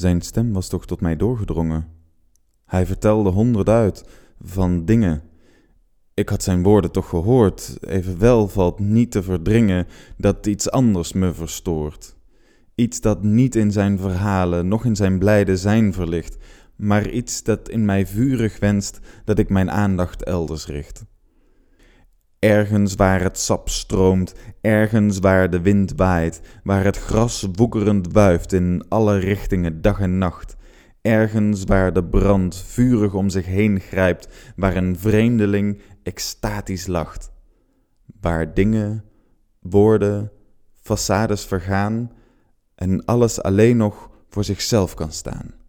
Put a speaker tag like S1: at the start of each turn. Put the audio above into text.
S1: Zijn stem was toch tot mij doorgedrongen. Hij vertelde honderd van dingen. Ik had zijn woorden toch gehoord, evenwel valt niet te verdringen dat iets anders me verstoort. Iets dat niet in zijn verhalen, noch in zijn blijde zijn verlicht, maar iets dat in mij vurig wenst dat ik mijn aandacht elders richt. Ergens waar het sap stroomt, ergens waar de wind waait, waar het gras woekerend wuift in alle richtingen dag en nacht, ergens waar de brand vurig om zich heen grijpt, waar een vreemdeling extatisch lacht, waar dingen, woorden, façades vergaan en alles alleen nog voor zichzelf kan staan.